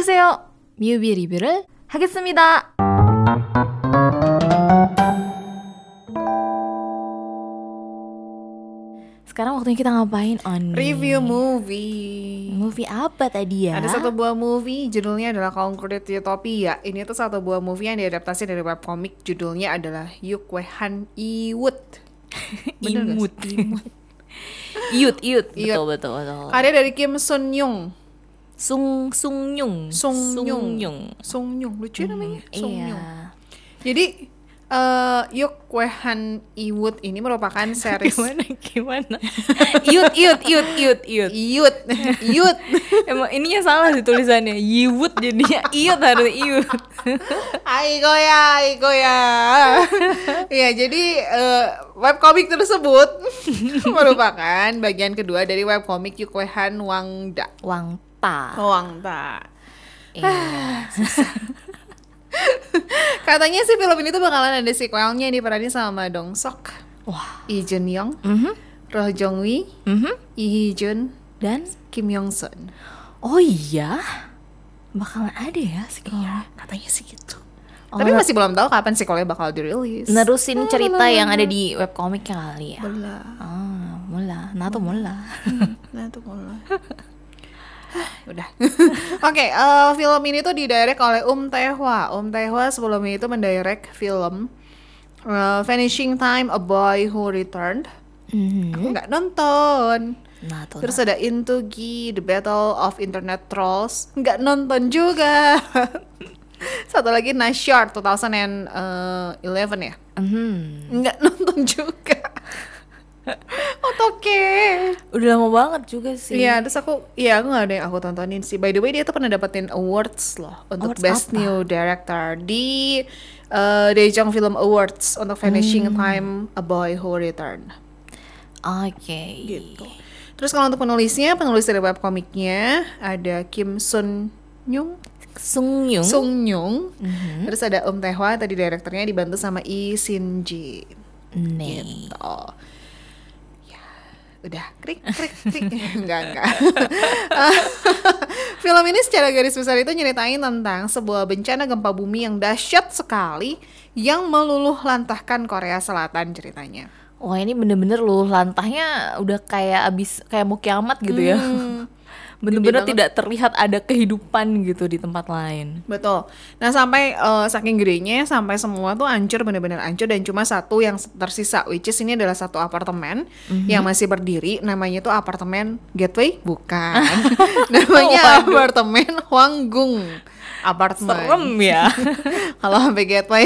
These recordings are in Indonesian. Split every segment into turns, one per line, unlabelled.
보세요. 뮤비 리뷰를 하겠습니다. Sekarang waktunya kita ngapain on
Review movie.
movie apa tadi ya?
Ada satu buah movie judulnya adalah Concrete Utopia. Ini tuh satu buah movie yang diadaptasi dari webcomic judulnya adalah Yuk Wehan Iwut. Bener nggak
imut.
sih? Imut.
Iut, iut.
Iut.
Betul, betul, betul.
Karya dari Kim Sun Yung.
Sung Sung Yung.
Sung Yung.
Yung.
Sung Yung lucu ya namanya. Sung
Iya.
Yung. Jadi eh Yuk Wehan Iwut ini merupakan series
Gimana gimana? iut, iut, iut, iut, iut.
Iut, Iut.
Emang ininya salah sih tulisannya. Yiwut jadinya iut harus iut.
Aigo ya, aigo ya. Iya, jadi eh, webcomic tersebut merupakan bagian kedua dari webcomic Yukwehan Wangda.
Wangta.
Wangda.
Iya.
Katanya sih film ini tuh bakalan ada sequelnya diperanin sama Dong Sok,
Wah.
Lee Jun Young,
Mhm.
Roh Jong Wi,
Mhm.
Lee Hee Jun,
Dan
Kim Yong Sun.
oh iya. Bakalan ada ya sequelnya.
Katanya sih gitu.
Oh,
Tapi masih belum tahu kapan sequelnya bakal dirilis.
nerusin cerita yang ada di webcomicnya kali ya.
Bela.
Ah, mula. Nah tuh mula.
Nah itu mulai. Udah. Oke, eh, film ini tuh didirect oleh Um Tae-hwa. Um Tae-hwa sebelumnya itu mendirect film eh, Vanishing Time, A Boy Who Returned.
Mhm.
Aku nggak nonton.
Nah.
Terus ada Into Gi, The Battle of Internet Trolls. Nggak nonton juga. Satu lagi Nashar 2011 ya.
Mhm.
Nggak nonton juga. Oke.
Udah lama banget juga sih.
Iya, terus aku, iya aku nggak ada yang aku tontonin sih. By the way, dia tuh pernah dapetin awards loh untuk
Awards
Best
apa?
New Director di uh, Daejeon Film Awards untuk Finishing
Hmm.
Time A Boy Who Returned.
Oke.
Gitu. Terus kalau untuk penulisnya, penulis dari webcomicnya ada Kim Sun Nyung,
Sung Yung.
Sung Nyung.
Mhm.
Terus ada Um Tae-hwa, tadi direkturnya dibantu sama Lee Sin Ji.
Nih.
Gitu. Ya, udah krik krik krik enggak enggak. Film ini secara garis besar itu nyeritain tentang sebuah bencana gempa bumi yang dahsyat sekali yang meluluh lantahkan Korea Selatan ceritanya.
Wah ini bener-bener loh lantahnya udah kayak abis kayak mau kiamat gitu ya.
Hmm,
Bener-bener
banget.
tidak terlihat ada kehidupan gitu di tempat lain.
Betul. Nah sampai eh, saking gedenya sampai semua tuh hancur bener-bener hancur dan cuma satu yang tersisa, which is ini adalah satu apartemen yang masih berdiri. Namanya tuh apartemen Gateway, bukan? namanya
Waduh.
apartemen Hwanggung. Apartemen.
Serem ya.
Kalau sampai Gateway,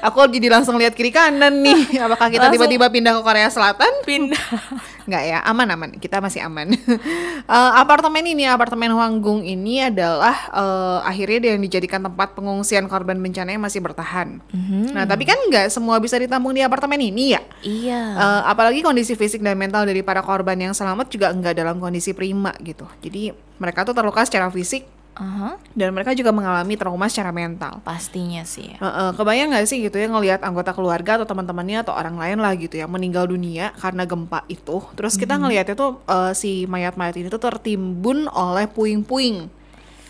aku jadi langsung lihat kiri kanan nih. Apakah kita tiba-tiba pindah ke Korea Selatan?
Pindah.
Nggak ya, aman aman. Kita masih aman. Eh, apartemen ini, apartemen Hwanggung ini adalah eh, akhirnya yang dijadikan tempat pengungsian korban bencana yang masih bertahan. Nah, tapi kan nggak semua bisa ditampung di apartemen ini ya.
Iya.
Eh, apalagi kondisi fisik dan mental dari para korban yang selamat juga nggak dalam kondisi prima gitu. Jadi mereka tuh terluka secara fisik
Aha,
dan mereka juga mengalami trauma secara mental.
pastinya sih. ya.
Heeh, kebayang nggak sih gitu ya ngelihat anggota keluarga atau teman-temannya atau orang lain lah gitu yang meninggal dunia karena gempa itu. Terus kita ngelihatnya tuh eh, si mayat-mayat ini tuh tertimbun oleh puing-puing.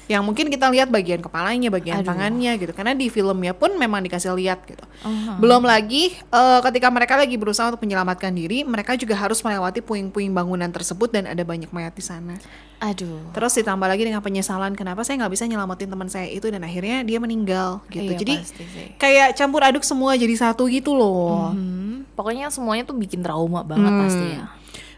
Yang mungkin kita lihat bagian kepalanya, bagian
Aduh.
tangannya gitu. Karena di filmnya pun memang dikasih lihat gitu.
Aha.
Belum lagi eh, ketika mereka lagi berusaha untuk menyelamatkan diri, mereka juga harus melewati puing-puing bangunan tersebut dan ada banyak mayat di sana.
Aduh.
Terus ditambah lagi dengan penyesalan kenapa saya nggak bisa nyelamatin teman saya itu dan akhirnya dia meninggal gitu.
Iya,
Jadi kayak campur aduk semua jadi satu gitu loh.
Hmm, pokoknya semuanya tuh bikin trauma banget
Hmm.
pasti ya.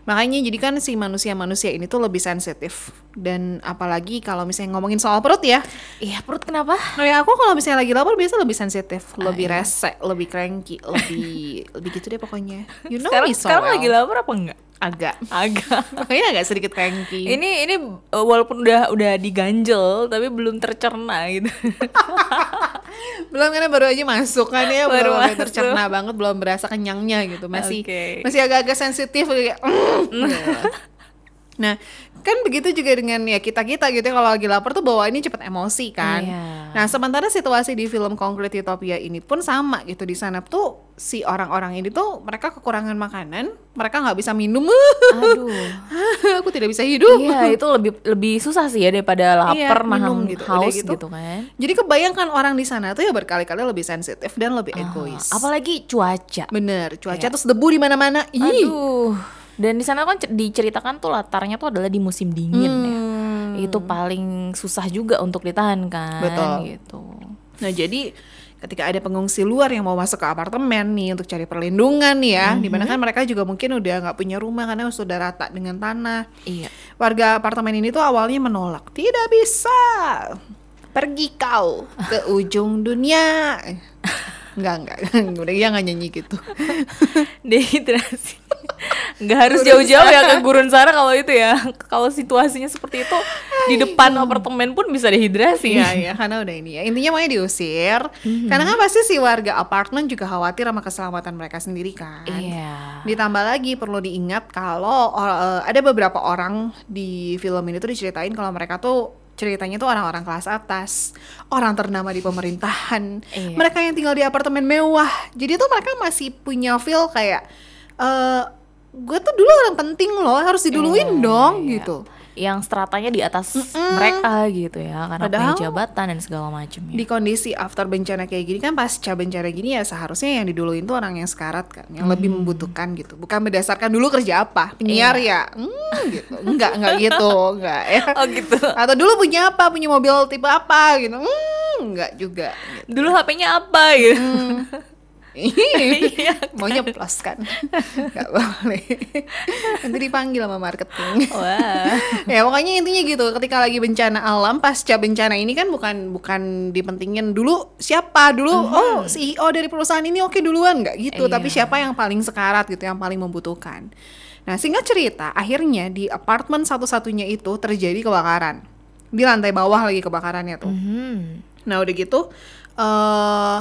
Makanya jadi kan si manusia-manusia ini tuh lebih sensitif dan apalagi kalau misalnya ngomongin soal perut ya.
Iya perut kenapa?
Kayak aku kalau misalnya lagi lapar biasa lebih sensitif,
Ah,
lebih
iya.
rese, lebih cranky, lebih lebih gitu deh pokoknya. You know
sekarang
me so
sekarang
well.
lagi lapar apa enggak?
agak
Agak.
makanya agak sedikit cranky.
ini ini uh, walaupun udah udah diganjel tapi belum tercerna gitu.
belum karena baru aja masuk kan ya
Baru
belum
masuk.
tercerna banget belum berasa kenyangnya gitu masih
Oke.
masih agak-agak sensitif kayak mm, gitu. Nah, kan begitu juga dengan ya kita-kita gitu ya, kalau lagi lapar tuh bawaannya cepet emosi kan.
Iya.
Nah, sementara situasi di film Concrete Utopia ini pun sama gitu di sana tuh si orang-orang ini tuh mereka kekurangan makanan, mereka nggak bisa minum.
Aduh.
Aku tidak bisa hidup.
Iya, itu lebih lebih susah sih ya daripada lapar,
Iya, minum gitu,
haus
gitu.
gitu. kan.
Jadi kebayangkan orang di sana tuh ya berkali-kali lebih sensitif dan lebih
Ah,
egois.
apalagi cuaca.
Bener, cuaca
Iya.
terus debu di mana-mana.
Aduh. Dan di sana kan cer- diceritakan tuh latarnya tuh adalah di musim dingin ya.
Hmm.
Itu paling susah juga untuk ditahan kan
Betul.
gitu.
Nah jadi ketika ada pengungsi luar yang mau masuk ke apartemen nih untuk cari perlindungan nih ya, di mana kan mereka juga mungkin udah nggak punya rumah karena sudah rata dengan tanah.
Iya.
Warga apartemen ini tuh awalnya menolak, tidak bisa, pergi kau ke ujung dunia. Enggak enggak, udah dia nggak nyanyi gitu.
Dehidrasi. Nggak harus jauh-jauh ya ke gurun sana kalau itu ya. Kalau situasinya seperti itu di depan apartemen pun bisa dehidrasi.
Iya iya karena udah ini ya intinya makanya diusir karena kan pasti si warga apartemen juga khawatir sama keselamatan mereka sendiri kan.
Iya.
Ditambah lagi perlu diingat kalau eh, ada beberapa orang di film ini tuh diceritain kalau mereka tuh ceritanya tuh orang-orang kelas atas, orang ternama di pemerintahan,
Iya.
mereka yang tinggal di apartemen mewah. Jadi tuh mereka masih punya feel kayak eh gue tuh dulu orang penting loh, harus diduluin
Iya,
dong
iya.
gitu.
Yang stratanya di atas mereka gitu ya, karena
Padahal-
punya jabatan dan segala macamnya.
Di kondisi after bencana kayak gini kan pasca bencana gini ya seharusnya yang diduluin tuh orang yang sekarat kan, yang lebih membutuhkan gitu. Bukan berdasarkan dulu kerja apa, penyiar ya, hmm, gitu. Enggak, enggak gitu, enggak ya.
Oh gitu.
Atau dulu punya apa, punya mobil tipe apa gitu, hmm, enggak juga. Gitu.
Dulu HP-nya apa gitu.
Iya, maunya plus kan, nggak boleh. Nanti dipanggil sama marketing.
Wah.
ya pokoknya intinya gitu ketika lagi bencana alam pasca bencana ini kan bukan bukan dipentingin dulu siapa dulu oh CEO dari perusahaan ini oke duluan nggak gitu
Iya.
tapi siapa yang paling sekarat gitu yang paling membutuhkan nah singkat cerita akhirnya di apartemen satu-satunya itu terjadi kebakaran di lantai bawah lagi kebakarannya tuh
Hmm.
Nah udah gitu eh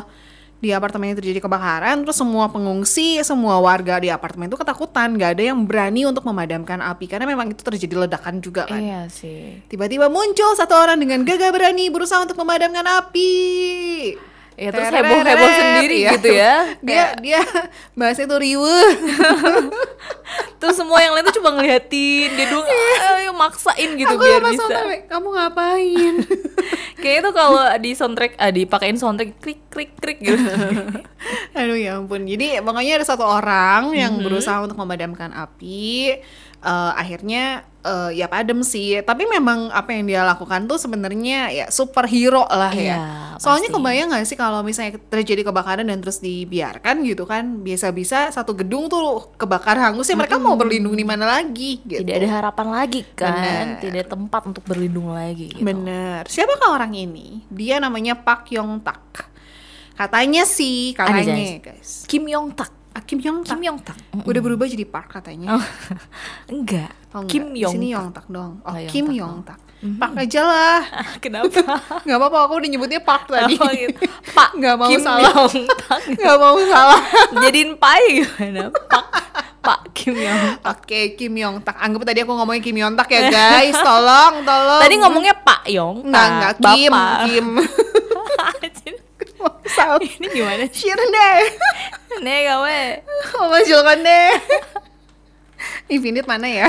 di apartemen itu terjadi kebakaran, terus semua pengungsi, semua warga di apartemen itu ketakutan, nggak ada yang berani untuk memadamkan api karena memang itu terjadi ledakan juga kan.
Iya sih.
Tiba-tiba muncul satu orang dengan gagah berani berusaha untuk memadamkan api.
Ya terus
Tereret,
heboh-heboh sendiri
iya.
gitu ya.
Dia dia bahasnya tuh riweh.
Terus semua yang lain tuh cuma ngeliatin dia doang ayo maksain gitu
Aku
biar bisa.
sampai, kamu ngapain?
Kayaknya tuh kalau di soundtrack ah, dipakein soundtrack klik klik klik gitu.
Aduh ya ampun. Jadi pokoknya ada satu orang yang
Mhm.
berusaha untuk memadamkan api. Eh, akhirnya eh, ya padam sih. Tapi memang apa yang dia lakukan tuh sebenarnya ya superhero lah ya.
Iya,
Soalnya
pasti.
kebayang gak sih kalau misalnya terjadi kebakaran dan terus dibiarkan gitu kan, bisa-bisa satu gedung tuh kebakar hangus ya mereka mau berlindung di mana lagi gitu.
Tidak ada harapan lagi kan,
Bener.
tidak ada tempat untuk berlindung lagi gitu.
Bener. Siapakah orang ini? Dia namanya Pak Yong Tak. Katanya sih, katanya
guys.
guys.
Kim Yong Tak.
Ah, Kim Yong Tak.
Kim Yong Tak.
Udah berubah jadi Park katanya.
Oh, enggak.
Oh, enggak.
Kim
Di
Yong
sini
Tak.
Yong Tak dong. Oh,
Oh, Yong
Kim
Tak
Yong
dong.
Tak. Park aja lah.
Kenapa?
Gak apa-apa, aku udah nyebutnya Park tadi.
Oh, gitu. Pak
Nggak mau
Kim
salah.
Yong Tak.
Gak mau salah.
Jadiin pai gimana? Pak Pak Kim Yong.
Oke, Kim Yong Tak. Anggap tadi aku ngomongin Kim Yong Tak ya guys. Tolong, tolong.
Tadi ngomongnya Pak Yong Tak.
Enggak, enggak. Kim,
Bapak.
Kim. Salah.
Ini gimana sih?
Shir deh.
Nih gawe.
Memasukkan deh. Infinite mana ya?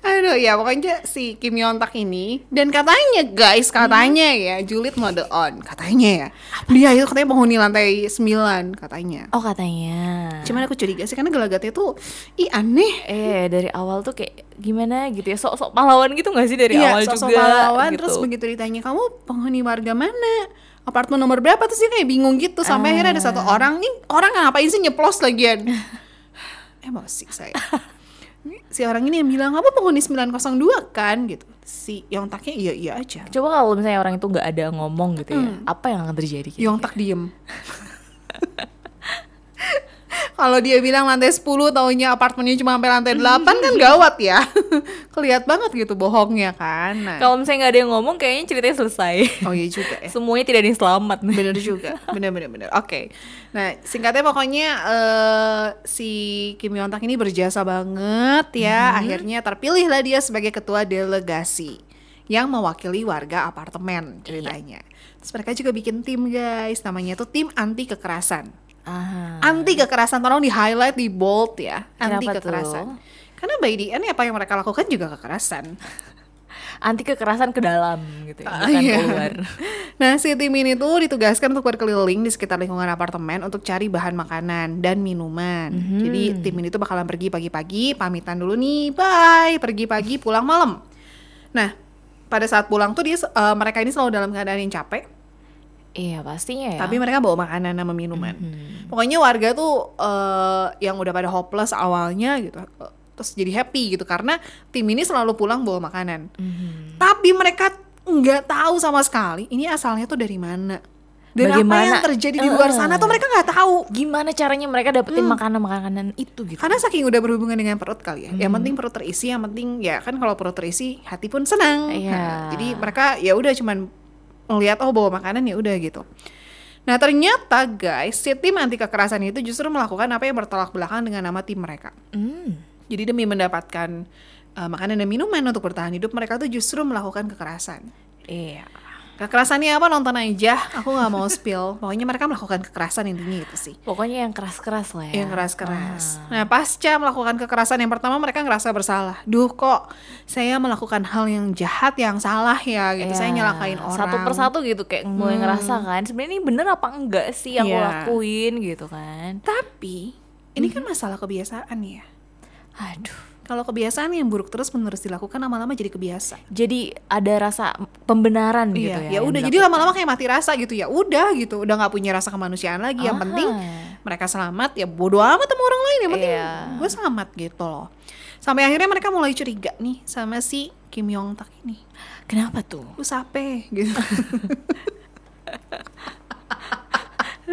Aduh ya pokoknya si Kim Yeon Tak ini dan katanya guys katanya ya Julid mode on katanya ya. Dia itu katanya penghuni lantai 9 katanya.
Oh katanya.
cuman aku curiga sih karena gelagatnya tuh ih aneh.
Eh dari awal tuh kayak gimana gitu ya sok-sok pahlawan gitu gak sih dari
iya
awal
sosok
juga
pahlawan
gitu.
terus begitu ditanya kamu penghuni warga mana? Apartemen nomor berapa? Terus dia kayak bingung gitu sampai akhirnya ada satu orang nih orang ngapain sih nyeplos lagian? Emosi saya si orang ini yang bilang kamu penghuni 902 kan gitu si Yongtaknya iya iya aja
Coba kalau misalnya orang itu nggak ada ngomong gitu ya, apa yang akan terjadi? Gitu?
Yongtak diem Kalau dia bilang lantai 10 taunya apartemennya cuma sampai lantai 8 kan gawat ya. Kelihat banget gitu bohongnya kan. Nah.
Kalau misalnya nggak ada yang ngomong, kayaknya ceritanya selesai.
Oh iya juga ya.
Semuanya tidak ada yang selamat.
Bener juga, bener bener bener. Oke, nah singkatnya pokoknya eh, si Kim Yong Tak ini berjasa banget ya. Akhirnya terpilihlah dia sebagai ketua delegasi yang mewakili warga apartemen ceritanya. Terus mereka juga bikin tim guys, namanya tuh tim anti kekerasan.
Ah.
Anti kekerasan tolong di highlight di bold ya, anti
Kenapa
kekerasan.
tuh?
Karena by the end apa yang mereka lakukan juga kekerasan.
Anti kekerasan ke dalam gitu ya, bukan
iya.
keluar.
Nah, si tim ini tuh ditugaskan untuk berkeliling di sekitar lingkungan apartemen untuk cari bahan makanan dan minuman. Jadi tim ini tuh bakalan pergi pagi-pagi, pamitan dulu nih, bye, pergi pagi, pulang malam. Nah, pada saat pulang tuh dia eh, mereka ini selalu dalam keadaan yang capek,
Iya pastinya ya.
tapi mereka bawa makanan sama minuman. Pokoknya warga tuh eh, yang udah pada hopeless awalnya gitu, eh, terus jadi happy gitu karena tim ini selalu pulang bawa makanan.
Mhm.
Tapi mereka nggak tahu sama sekali ini asalnya tuh dari mana. Dan apa
Bagaimana-
yang terjadi di luar sana tuh mereka nggak tahu.
gimana caranya mereka dapetin makanan-makanan itu gitu?
Karena saking udah berhubungan dengan perut kali ya. Yang penting perut terisi, yang penting ya kan kalau perut terisi hati pun senang.
Iya.
Nah, jadi mereka ya udah cuman ngelihat oh bawa makanan ya udah gitu. Nah ternyata guys, si tim anti kekerasan itu justru melakukan apa yang bertolak belakang dengan nama tim mereka.
Hmm.
Jadi demi mendapatkan uh, makanan dan minuman untuk bertahan hidup, mereka tuh justru melakukan kekerasan.
Iya.
Kekerasannya apa nonton aja, aku nggak mau spill. Pokoknya mereka melakukan kekerasan intinya itu sih.
Pokoknya yang keras-keras lah ya.
Yang keras-keras. Nah pasca melakukan kekerasan yang pertama mereka ngerasa bersalah. Duh kok saya melakukan hal yang jahat yang salah ya gitu. Saya
Iya.
nyelakain orang.
Satu persatu gitu kayak mulai ngerasa kan sebenarnya ini bener apa enggak sih yang
Iya.
gue lakuin gitu kan.
Tapi ini kan masalah kebiasaan ya.
Aduh.
Kalau kebiasaan yang buruk terus menerus dilakukan lama-lama jadi kebiasa.
Jadi ada rasa pembenaran gitu
iya,
ya.
ya
yang
udah. Jadi lama-lama kayak mati rasa gitu ya. Udah gitu. Udah nggak punya rasa kemanusiaan lagi. Yang
Aha.
penting mereka selamat ya bodo amat sama orang lain. Yang penting
Iya.
gue selamat gitu loh. Sampai akhirnya mereka mulai curiga nih sama si Kim Yong Tak ini.
Kenapa tuh?
Lu sape gitu.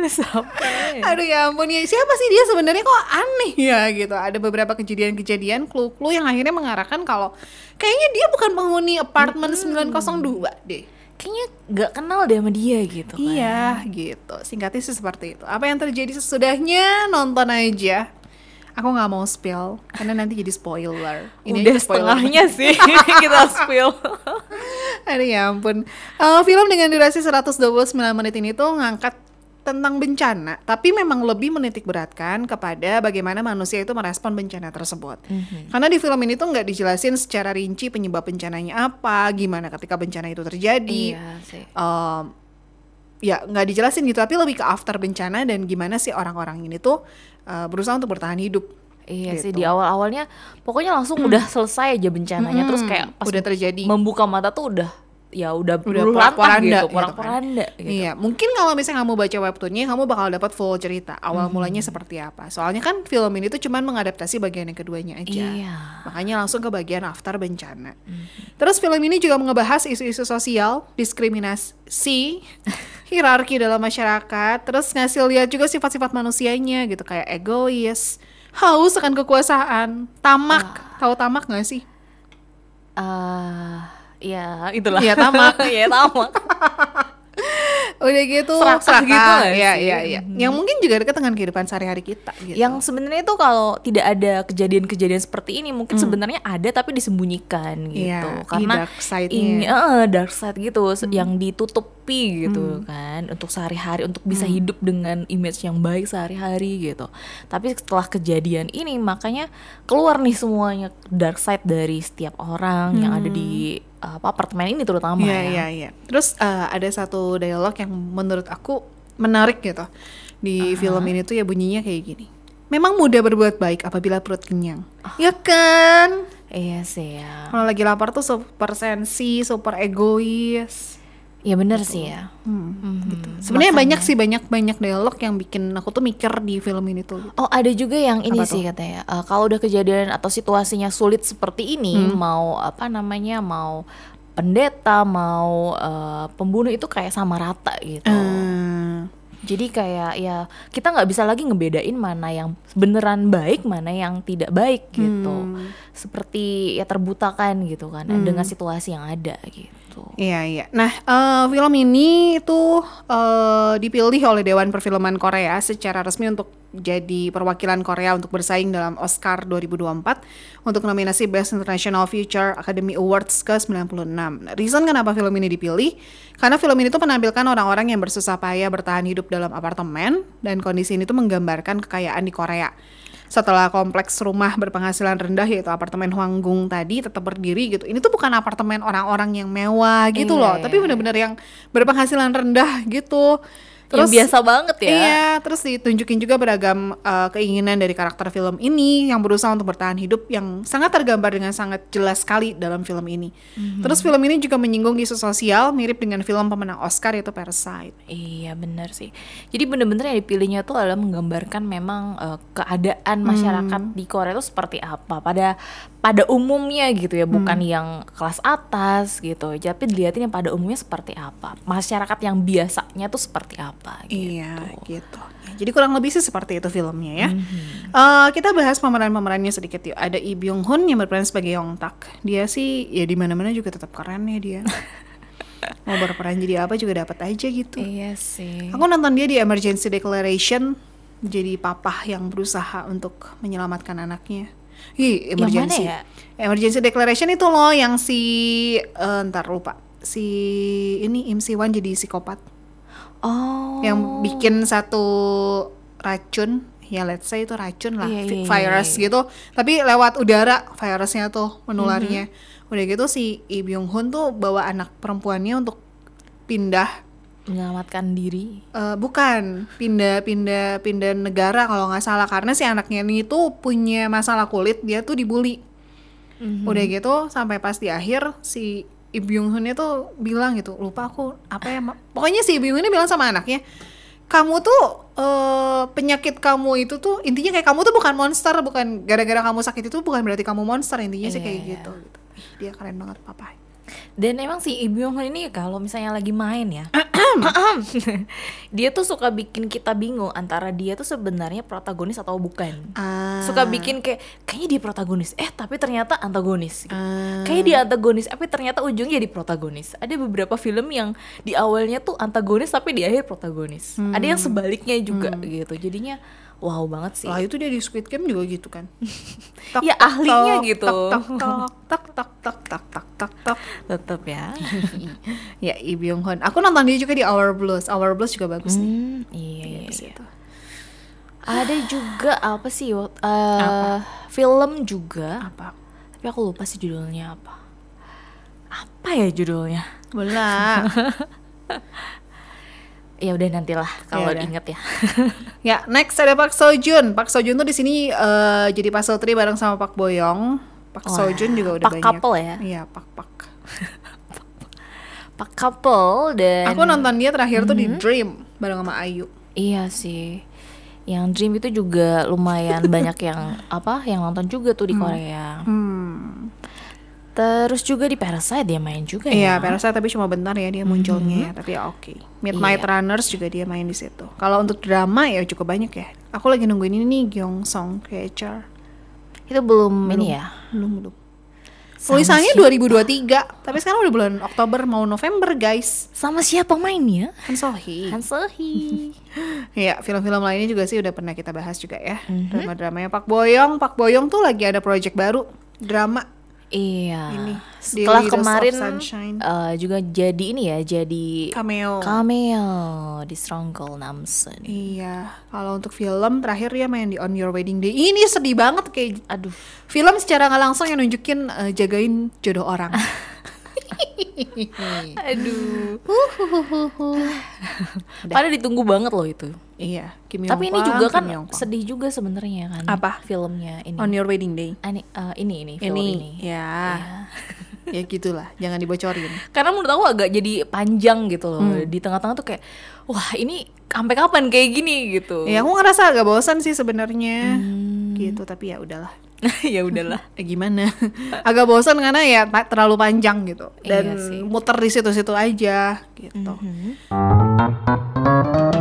Sampai.
Aduh ya ampun ya siapa sih dia sebenarnya kok aneh ya gitu. Ada beberapa kejadian-kejadian clue-clue yang akhirnya mengarahkan kalau kayaknya dia bukan penghuni apartemen 902 deh.
Kayaknya nggak kenal deh sama dia gitu kan.
Iya gitu. Singkatnya sih seperti itu. Apa yang terjadi sesudahnya nonton aja. Aku nggak mau spill karena nanti jadi spoiler.
Udah
aja spoiler.
setengahnya sih kita spill.
Aduh ya ampun. Eh, film dengan durasi 129 menit ini tuh ngangkat tentang bencana, tapi memang lebih menitik beratkan kepada bagaimana manusia itu merespon bencana tersebut. Karena di film ini tuh nggak dijelasin secara rinci penyebab bencananya apa, gimana ketika bencana itu terjadi.
iya sih.
Em, ya nggak dijelasin gitu, tapi lebih ke after bencana dan gimana sih orang-orang ini tuh eh, berusaha untuk bertahan hidup.
Iya sih
gitu.
di awal-awalnya pokoknya langsung udah selesai aja bencananya terus
Mm,
kayak pas
udah terjadi.
membuka mata tuh udah ya udah
Udah porak-poranda
gitu,
gitu kan.
porak-poranda gitu.
Iya, mungkin kalau misalnya kamu baca webtoonnya, kamu bakal dapat full cerita awal mulanya seperti apa. Soalnya kan film ini tuh cuman mengadaptasi bagian yang keduanya aja.
Iya.
Makanya langsung ke bagian after bencana. Terus film ini juga ngebahas isu-isu sosial, diskriminasi, hierarki dalam masyarakat, terus ngasih lihat juga sifat-sifat manusianya gitu kayak egois, haus akan kekuasaan, tamak. Tahu tamak gak sih?
Eh, ya itulah.
Iya, tamak.
Iya tamak.
Udah gitu
Serakah gitu nggak
Iya, iya, iya. Yang mungkin juga dekat dengan kehidupan sehari-hari kita gitu.
Yang sebenarnya itu kalau tidak ada kejadian-kejadian seperti ini mungkin sebenarnya ada tapi disembunyikan gitu.
Hmm. Iya,
Karena
dark side-nya.
ini eh, dark side gitu
Hmm.
yang ditutupi gitu kan untuk sehari-hari untuk bisa
Hmm.
hidup dengan image yang baik sehari-hari gitu. Tapi setelah kejadian ini makanya keluar nih semuanya dark side dari setiap orang yang ada di apa apartemen ini terutama.
Iya,
ya.
iya, iya. Terus eh, ada satu dialog yang menurut aku menarik gitu. Di film ini tuh ya bunyinya kayak gini. Memang mudah berbuat baik apabila perut kenyang. Ya kan?
Iya sih ya.
Kalau lagi lapar tuh super sensi, super egois.
Ya bener sih ya.
Hmm,
Mhm.
gitu. Sebenarnya banyak sih banyak-banyak dialog yang bikin aku tuh mikir di film ini tuh.
Oh ada juga yang ini
Apa
sih katanya eh, kalau udah kejadian atau situasinya sulit seperti ini
Hmm.
mau apa namanya mau pendeta mau eh, pembunuh itu kayak sama rata gitu
Eh,
Jadi kayak ya kita nggak bisa lagi ngebedain mana yang beneran baik, mana yang tidak baik gitu. Seperti ya terbutakan gitu kan dengan situasi yang ada gitu.
Iya iya. Nah eh, film ini tuh eh, dipilih oleh Dewan Perfilman Korea secara resmi untuk jadi perwakilan Korea untuk bersaing dalam Oscar 2024 untuk nominasi Best International Feature Academy Awards ke-96. Reason kenapa film ini dipilih? Karena film ini tuh menampilkan orang-orang yang bersusah payah bertahan hidup dalam apartemen dan kondisi ini tuh menggambarkan kekayaan di Korea. Setelah kompleks rumah berpenghasilan rendah yaitu apartemen Hwanggung tadi tetap berdiri gitu. Ini tuh bukan apartemen orang-orang yang mewah gitu
Iya,
loh,
iya,
tapi bener-bener yang berpenghasilan rendah gitu.
Yang biasa banget ya.
Iya, terus ditunjukin juga beragam uh, keinginan dari karakter film ini yang berusaha untuk bertahan hidup yang sangat tergambar dengan sangat jelas sekali dalam film ini.
Mhm.
Terus film ini juga menyinggung isu sosial mirip dengan film pemenang Oscar yaitu Parasite.
Iya benar sih. Jadi bener-bener yang dipilihnya tuh adalah menggambarkan memang eh, keadaan masyarakat di Korea itu seperti apa pada pada umumnya gitu ya, bukan yang kelas atas gitu. Tapi dilihatin yang pada umumnya seperti apa. Masyarakat yang biasanya tuh seperti apa gitu.
Iya, gitu. Jadi kurang lebih sih seperti itu filmnya ya.
Mhm.
Eh, kita bahas pemeran-pemerannya sedikit yuk. Ada Lee Byung Hun yang berperan sebagai Yong Tak. Dia sih ya di mana-mana juga tetap keren ya dia. Mau berperan jadi apa juga dapat aja gitu.
Iya sih.
Aku nonton dia di Emergency Declaration jadi papa yang berusaha untuk menyelamatkan anaknya. Ih,
Yang mana
emergency.
ya?
Emergency Declaration itu loh yang si eh, ntar lupa. Si ini Im Siwan jadi psikopat
Oh.
yang bikin satu racun ya let's say itu racun lah
Iya,
vi-
iya,
virus
iya.
gitu tapi lewat udara virusnya tuh menularnya
Mhm.
udah gitu si Lee Byung Hun tuh bawa anak perempuannya untuk pindah
menyelamatkan diri.
Eh, bukan pindah pindah pindah negara kalau nggak salah karena si anaknya ini tuh punya masalah kulit dia tuh dibully
Mhm.
udah gitu sampai pas di akhir si Lee Byung Hun tuh bilang gitu lupa aku apa ya pokoknya si Lee Byung Hun ini bilang sama anaknya kamu tuh eh, penyakit kamu itu tuh intinya kayak kamu tuh bukan monster bukan gara-gara kamu sakit itu bukan berarti kamu monster intinya sih
Iya,
kayak
iya.
gitu gitu dia keren banget papa
Dan emang si Lee Byung Hun ini kalau misalnya lagi main ya, dia tuh suka bikin kita bingung antara dia tuh sebenarnya protagonis atau bukan.
Ah.
Suka bikin kayak kayaknya dia protagonis, eh tapi ternyata antagonis. Gitu.
Ah.
Kayaknya dia antagonis, tapi ternyata ujungnya jadi protagonis. Ada beberapa film yang di awalnya tuh antagonis tapi di akhir protagonis. Ada yang sebaliknya juga gitu. Jadinya wow banget sih.
lah itu dia di Squid Game juga gitu kan
Ya, ahlinya gitu.
tok tok tok tok tok tok tok tok tok
Tetep ya.
ya Lee Byung Hun aku nonton dia juga di Our Blues Our Blues juga bagus nih
Hmm, iya, iya, iya.
itu.
Ada juga apa sih? Wak- eh, film juga.
apa
Tapi aku lupa sih judulnya apa. Apa ya judulnya?
bola
Ya udah nantilah kalau
udah.
inget ya.
Ya, next ada Park Joon. Park Seo Joon tuh di sini eh, jadi pasutri bareng sama Pak Boyong. Seo
Wah,
Joon juga udah
Pak
banyak.
couple ya?
Iya, Pak Pak.
Pak couple dan
Aku nonton dia terakhir tuh
Mhm.
di Dream bareng sama Ayu.
Iya sih. Yang Dream itu juga lumayan banyak yang apa yang nonton juga tuh di Korea.
Hmm.
Terus juga di Parasite dia main juga
Iya,
ya.
Parasite tapi cuma bentar ya dia munculnya ya, tapi ya oke. Midnight
Iya.
Runners juga dia main di situ. Kalau untuk drama ya cukup banyak ya. Aku lagi nungguin ini nih Gyeong Song Creature.
Itu belum, ini ya.
Belum belum. Tulisannya
siapa?
2023, tapi sekarang udah bulan Oktober mau November guys.
Sama siapa mainnya?
Han Sohee.
Han Seo-hee.
Iya, film-film lainnya juga sih udah pernah kita bahas juga ya.
Mhm.
Drama-dramanya Pak Boyong. Pak Boyong tuh lagi ada project baru, drama.
Iya.
Ini,
Setelah
of
kemarin eh, juga jadi ini ya, jadi
Cameo.
cameo di Stronghold Namsen.
iya, kalau untuk film terakhir dia main di On Your Wedding Day. Ini sedih banget kayak
Aduh,
film secara nggak langsung yang nunjukin eh, jagain jodoh orang.
aduh. Padahal ditunggu banget loh itu.
iya, Kim Yong
Tapi ini juga kan sedih juga sebenarnya kan.
Apa?
Filmnya ini.
On Your Wedding Day.
Ani- eh, ini ini film
Ini,
ini.
ya. ya gitulah, jangan dibocorin.
Karena menurut aku agak jadi panjang gitu loh.
Hmm.
Di tengah-tengah tuh kayak wah, ini sampai kapan kayak gini gitu.
Ya aku ngerasa agak bosan sih sebenarnya.
Hmm.
Gitu, tapi ya udahlah.
ya udahlah.
Eh, gimana? agak bosan karena ya terlalu panjang gitu. Dan
Iya sih.
muter di situ-situ aja gitu.
Mhm.